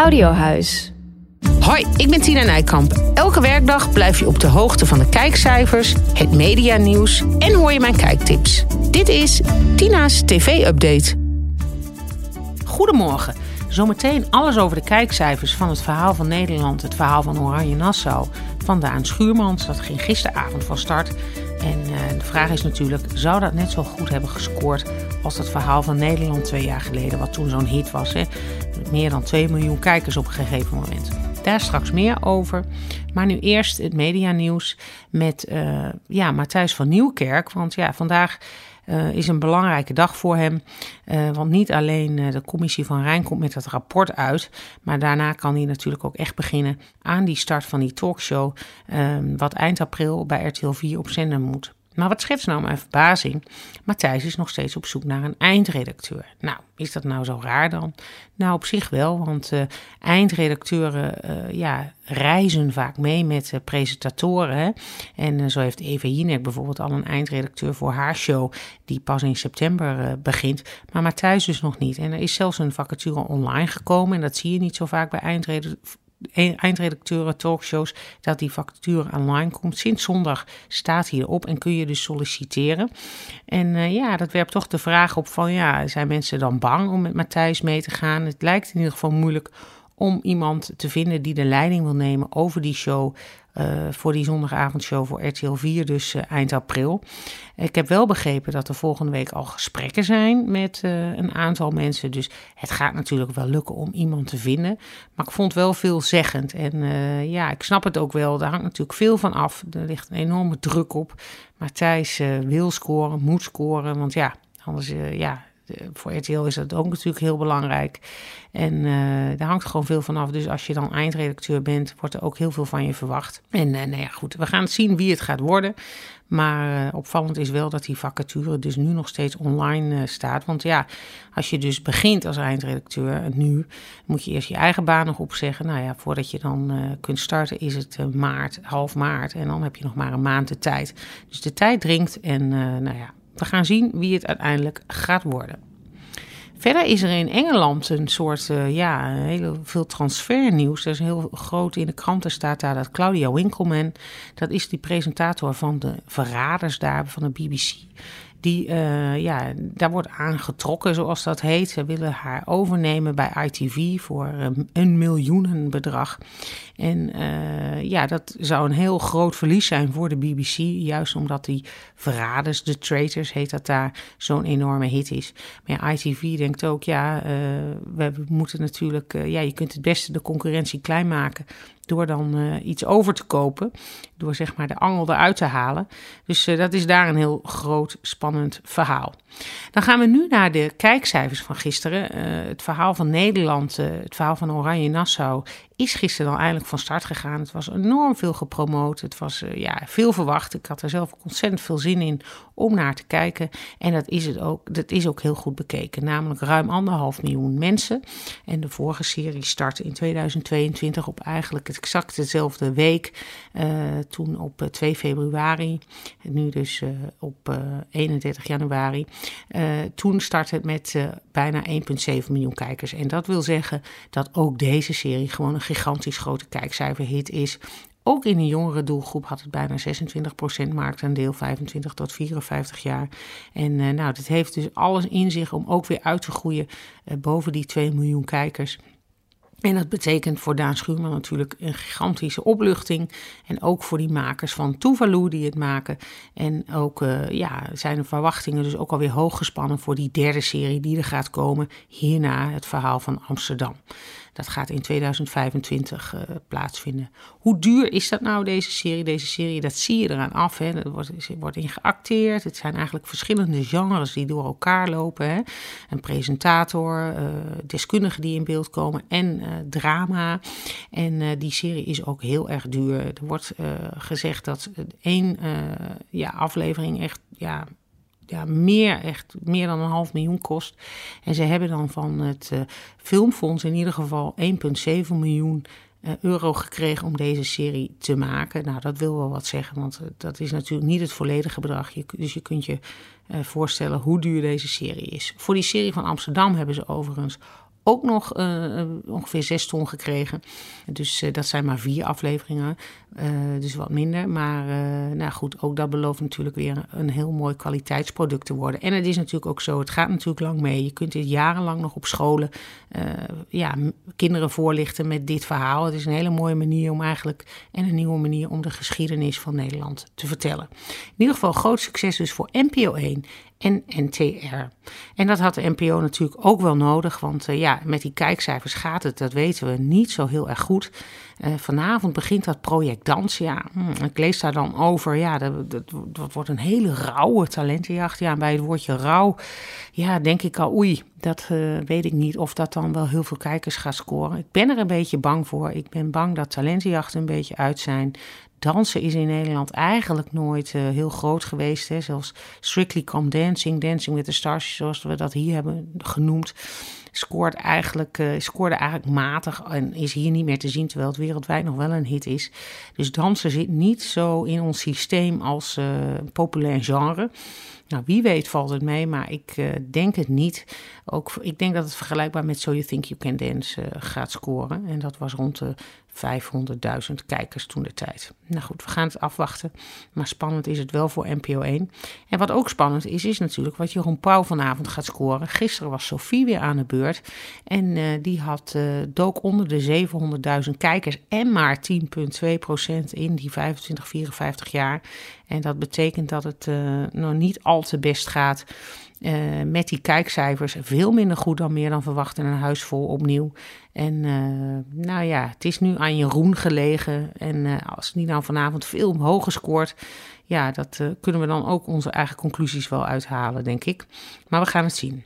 Audiohuis. Hoi, ik ben Tina Nijkamp. Elke werkdag blijf je op de hoogte van de kijkcijfers, het medianieuws en hoor je mijn kijktips. Dit is Tina's TV-update. Goedemorgen. Zometeen alles over de kijkcijfers van het verhaal van Nederland, het verhaal van Oranje Nassau, van Daan Schuurmans. Dat ging gisteravond van start. En uh, de vraag is natuurlijk, zou dat net zo goed hebben gescoord als het verhaal van Nederland twee jaar geleden, wat toen zo'n hit was. Hè? Meer dan 2 miljoen kijkers op een gegeven moment. Daar straks meer over. Maar nu eerst het medianieuws met uh, ja, Matthijs van Nieuwkerk. Want ja, vandaag uh, is een belangrijke dag voor hem. Uh, want niet alleen uh, de commissie van Rijn komt met het rapport uit, maar daarna kan hij natuurlijk ook echt beginnen aan die start van die talkshow, wat eind april bij RTL 4 op zender moet. Maar wat schetst nou mijn verbazing? Matthijs is nog steeds op zoek naar een eindredacteur. Nou, is dat nou zo raar dan? Nou, op zich wel, want uh, eindredacteuren uh, ja, reizen vaak mee met uh, presentatoren. En zo heeft Eva Jinek bijvoorbeeld al een eindredacteur voor haar show, die pas in september begint. Maar Matthijs dus nog niet. En er is zelfs een vacature online gekomen, en dat zie je niet zo vaak bij eindredacteuren eindredacteuren, talkshows, dat die vacature online komt. Sinds zondag staat hierop en kun je dus solliciteren. En uh, ja, dat werpt toch de vraag op van, ja, zijn mensen dan bang om met Matthijs mee te gaan? Het lijkt in ieder geval moeilijk om iemand te vinden die de leiding wil nemen over die show. Uh, voor die zondagavondshow voor RTL 4, dus uh, eind april. Ik heb wel begrepen dat er volgende week al gesprekken zijn met uh, een aantal mensen. Dus het gaat natuurlijk wel lukken om iemand te vinden. Maar ik vond het wel veelzeggend. En ja, ik snap het ook wel. Daar hangt natuurlijk veel van af. Er ligt een enorme druk op. Maar Thijs wil scoren, moet scoren. Want ja, anders ja, voor RTL is dat ook natuurlijk heel belangrijk. En uh, daar hangt gewoon veel van af. Dus als je dan eindredacteur bent, wordt er ook heel veel van je verwacht. En uh, nou ja, goed, we gaan zien wie het gaat worden. Maar opvallend is wel dat die vacature dus nu nog steeds online staat. Want ja, als je dus begint als eindredacteur nu, moet je eerst je eigen baan nog opzeggen. Nou ja, voordat je dan kunt starten is het maart, half maart. En dan heb je nog maar een maand de tijd. Dus de tijd dringt en nou ja, we gaan zien wie het uiteindelijk gaat worden. Verder is er in Engeland een soort, uh, ja, heel veel transfernieuws. Er is heel groot in de kranten staat daar dat Claudia Winkelman, dat is die presentator van de Verraders daar van de BBC. Die, uh, ja, daar wordt aangetrokken, zoals dat heet. Ze willen haar overnemen bij ITV voor um, een miljoenenbedrag. En uh, ja, dat zou een heel groot verlies zijn voor de BBC. Juist omdat die verraders, de traitors heet dat daar, zo'n enorme hit is. Maar ITV denkt ook, ja, uh, we moeten natuurlijk, ja, je kunt het beste de concurrentie klein maken door dan uh, iets over te kopen. Door zeg maar de angel eruit te halen. Dus uh, dat is daar een heel groot, spannend verhaal. Dan gaan we nu naar de kijkcijfers van gisteren. Uh, het verhaal van Nederland, het verhaal van Oranje Nassau, is gisteren dan eindelijk van start gegaan. Het was enorm veel gepromoot. Het was ja, veel verwacht. Ik had er zelf ontzettend veel zin in om naar te kijken. En dat is, het ook, dat is ook heel goed bekeken. Namelijk ruim anderhalf miljoen mensen. En de vorige serie startte in 2022 op eigenlijk exact dezelfde week. Uh, toen op 2 februari. Nu dus op 31 januari. toen startte het met bijna 1,7 miljoen kijkers. En dat wil zeggen dat ook deze serie gewoon een gigantisch grote kijkcijferhit is. Ook in een jongere doelgroep had het bijna 26% marktaandeel, 25 tot 54 jaar. En uh, nou, dit heeft dus alles in zich om ook weer uit te groeien uh, boven die 2 miljoen kijkers. En dat betekent voor Daan Schuurman natuurlijk een gigantische opluchting. En ook voor die makers van Tuvalu die het maken. En ook uh, ja, zijn de verwachtingen dus ook alweer hoog gespannen voor die derde serie die er gaat komen. Hierna het verhaal van Amsterdam. Dat gaat in 2025 uh, plaatsvinden. Hoe duur is dat nou, deze serie? Deze serie, dat zie je eraan af. Hè. Er wordt, wordt in geacteerd. Het zijn eigenlijk verschillende genres die door elkaar lopen. Hè. Een presentator, uh, deskundigen die in beeld komen en uh, drama. En die serie is ook heel erg duur. Er wordt gezegd dat één ja, aflevering echt ja, ja, meer, echt meer dan een half miljoen kost. En ze hebben dan van het uh, filmfonds in ieder geval 1,7 miljoen uh, euro gekregen om deze serie te maken. Nou, dat wil wel wat zeggen, want uh, dat is natuurlijk niet het volledige bedrag. Je, dus je kunt je voorstellen hoe duur deze serie is. Voor die serie van Amsterdam hebben ze overigens ook nog uh, ongeveer zes ton gekregen. Dus uh, dat zijn maar vier afleveringen. Uh, dus wat minder. Maar nou goed, ook dat belooft natuurlijk weer een heel mooi kwaliteitsproduct te worden. En het is natuurlijk ook zo, het gaat natuurlijk lang mee. Je kunt dit jarenlang nog op scholen ja, kinderen voorlichten met dit verhaal. Het is een hele mooie manier om eigenlijk, en een nieuwe manier om de geschiedenis van Nederland te vertellen. In ieder geval groot succes dus voor NPO 1 en NTR. En dat had de NPO natuurlijk ook wel nodig, want uh, ja, met die kijkcijfers gaat het, dat weten we, niet zo heel erg goed. Uh, vanavond begint dat project Dans, ja, hm, ik lees daar dan over, ja, dat, dat, wordt een hele rauwe talentenjacht. Ja, bij het woordje rauw, ja, denk ik al, oei, dat uh, weet ik niet of dat dan wel heel veel kijkers gaat scoren. Ik ben er een beetje bang voor. Ik ben bang dat talentenjachten een beetje uit zijn dansen is in Nederland eigenlijk nooit uh, heel groot geweest. Hè. Zelfs Strictly Come Dancing, Dancing with the Stars, zoals we dat hier hebben genoemd, scoort eigenlijk, uh, scoorde eigenlijk matig en is hier niet meer te zien, terwijl het wereldwijd nog wel een hit is. Dus dansen zit niet zo in ons systeem als uh, populair genre. Nou, wie weet valt het mee, maar ik denk het niet. Ook, ik denk dat het vergelijkbaar met So You Think You Can Dance gaat scoren. En dat was rond de 500.000 kijkers toen de tijd. Nou goed, we gaan het afwachten. Maar spannend is het wel voor NPO 1. En wat ook spannend is, is natuurlijk wat Jeroen Pauw vanavond gaat scoren. Gisteren was Sophie weer aan de beurt. En uh, die had, uh, dook onder de 700.000 kijkers en maar 10,2% in die 25, 54 jaar. En dat betekent dat het uh, nog niet al te best gaat. Uh, met die kijkcijfers veel minder goed dan meer dan verwacht in een huis vol opnieuw. En uh, nou ja, het is nu aan Jeroen gelegen. En uh, als die nou vanavond veel hoger scoort, ja, dat kunnen we dan ook onze eigen conclusies wel uithalen, denk ik. Maar we gaan het zien.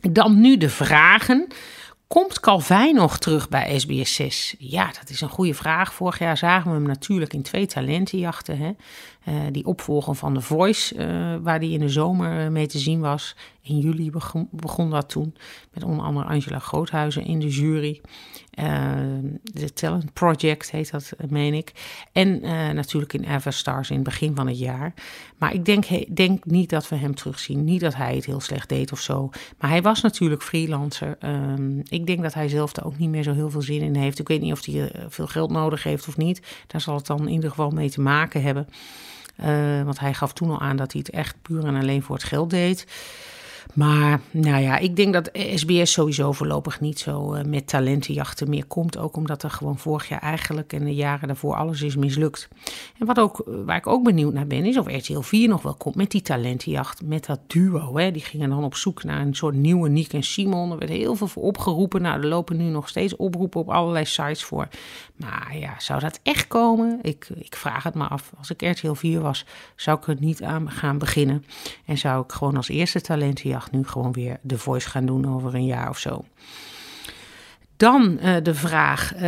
Dan nu de vragen. Komt Calvijn nog terug bij SBS 6? Ja, dat is een goede vraag. Vorig jaar zagen we hem natuurlijk in twee talentenjachten. Hè? Uh, die opvolger van The Voice, uh, waar hij in de zomer mee te zien was. In juli begon, dat toen. Met onder andere Angela Groothuizen in de jury. Uh, de Talent Project heet dat, meen ik. En natuurlijk in Everstars in het begin van het jaar. Maar ik denk, denk niet dat we hem terugzien. Niet dat hij het heel slecht deed of zo. Maar hij was natuurlijk freelancer. Um, ik denk dat hij zelf daar ook niet meer zo heel veel zin in heeft. Ik weet niet of hij veel geld nodig heeft of niet. Daar zal het dan in ieder geval mee te maken hebben. Want hij gaf toen al aan dat hij het echt puur en alleen voor het geld deed. Maar nou ja, ik denk dat SBS sowieso voorlopig niet zo uh, met talentenjachten meer komt. Ook omdat er gewoon vorig jaar eigenlijk en de jaren daarvoor alles is mislukt. En wat ook, waar ik ook benieuwd naar ben, is of RTL 4 nog wel komt met die talentenjacht. Met dat duo. Hè. Die gingen dan op zoek naar een soort nieuwe Nick en Simon. Er werd heel veel voor opgeroepen. Nou, er lopen nu nog steeds oproepen op allerlei sites voor. Maar ja, zou dat echt komen? Ik, ik vraag het maar af. Als ik RTL 4 was, zou ik er niet aan gaan beginnen. En zou ik gewoon als eerste talentenjacht nu gewoon weer de voice gaan doen over een jaar of zo. Dan uh, de vraag, uh,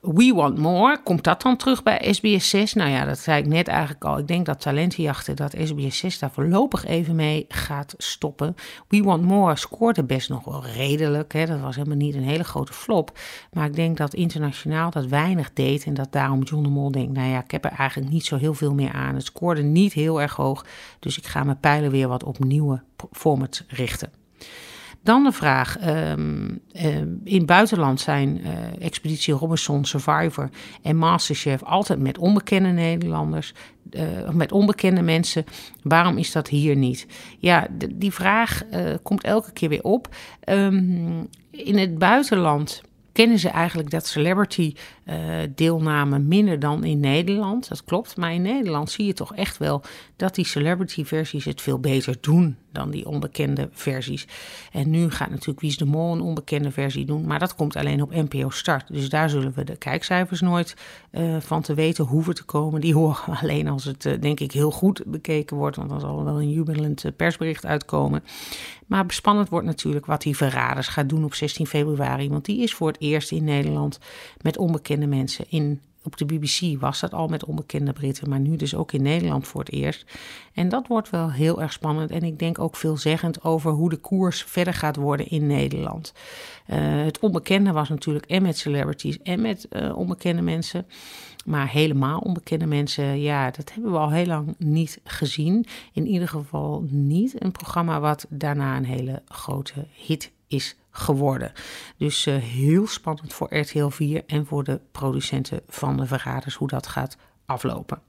We Want More, komt dat dan terug bij SBS 6? Nou ja, dat zei ik net eigenlijk al. Ik denk dat talentenjachten, dat SBS 6 daar voorlopig even mee gaat stoppen. We Want More scoorde best nog wel redelijk. Hè? Dat was helemaal niet een hele grote flop. Maar ik denk dat internationaal dat weinig deed. En dat daarom John de Mol denkt, nou ja, ik heb er eigenlijk niet zo heel veel meer aan. Het scoorde niet heel erg hoog. Dus ik ga mijn pijlen weer wat op nieuwe formats richten. Dan de vraag: um, um, in het buitenland zijn uh, Expeditie Robinson, Survivor en Masterchef altijd met onbekende Nederlanders, uh, met onbekende mensen. Waarom is dat hier niet? Ja, die vraag uh, komt elke keer weer op. Um, in het buitenland kennen ze eigenlijk dat celebrity deelname minder dan in Nederland. Dat klopt. Maar in Nederland zie je toch echt wel dat die celebrity versies het veel beter doen dan die onbekende versies. En nu gaat natuurlijk Wies de Mol een onbekende versie doen, maar dat komt alleen op NPO Start. Dus daar zullen we de kijkcijfers nooit uh, van te weten hoeven te komen. Die horen we alleen als het, uh, denk ik, heel goed bekeken wordt, want dan zal er wel een jubelend persbericht uitkomen. Maar spannend wordt natuurlijk wat die Verraders gaat doen op 16 februari, want die is voor het eerst in Nederland met onbekende mensen in op de BBC was dat al met onbekende Britten, maar nu dus ook in Nederland voor het eerst. En dat wordt wel heel erg spannend en ik denk ook veelzeggend over hoe de koers verder gaat worden in Nederland. Uh, het onbekende was natuurlijk en met celebrities en met uh, onbekende mensen. Maar helemaal onbekende mensen, ja, dat hebben we al heel lang niet gezien. In ieder geval niet een programma wat daarna een hele grote hit is geworden. Dus uh, heel spannend voor RTL 4 en voor de producenten van de verraders hoe dat gaat aflopen.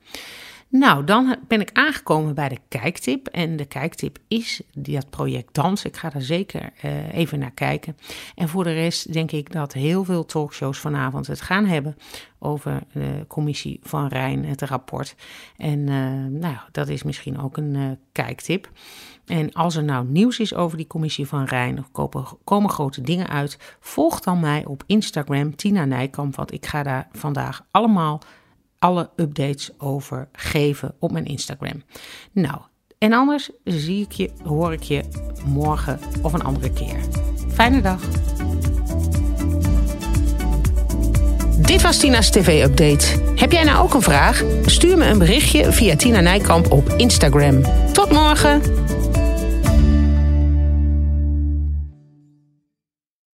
Nou, dan ben ik aangekomen bij de kijktip. En de kijktip is dat project Dans. Ik ga er zeker uh, even naar kijken. En voor de rest denk ik dat heel veel talkshows vanavond het gaan hebben over de commissie van Rijn, het rapport. En uh, nou, dat is misschien ook een uh, kijktip. En als er nou nieuws is over die commissie van Rijn, of komen, komen grote dingen uit, volg dan mij op Instagram, Tina Nijkamp, want ik ga daar vandaag allemaal alle updates over geven op mijn Instagram. Nou, en anders zie ik je, hoor ik je morgen of een andere keer. Fijne dag. Dit was Tina's TV-update. Heb jij nou ook een vraag? Stuur me een berichtje via Tina Nijkamp op Instagram. Tot morgen!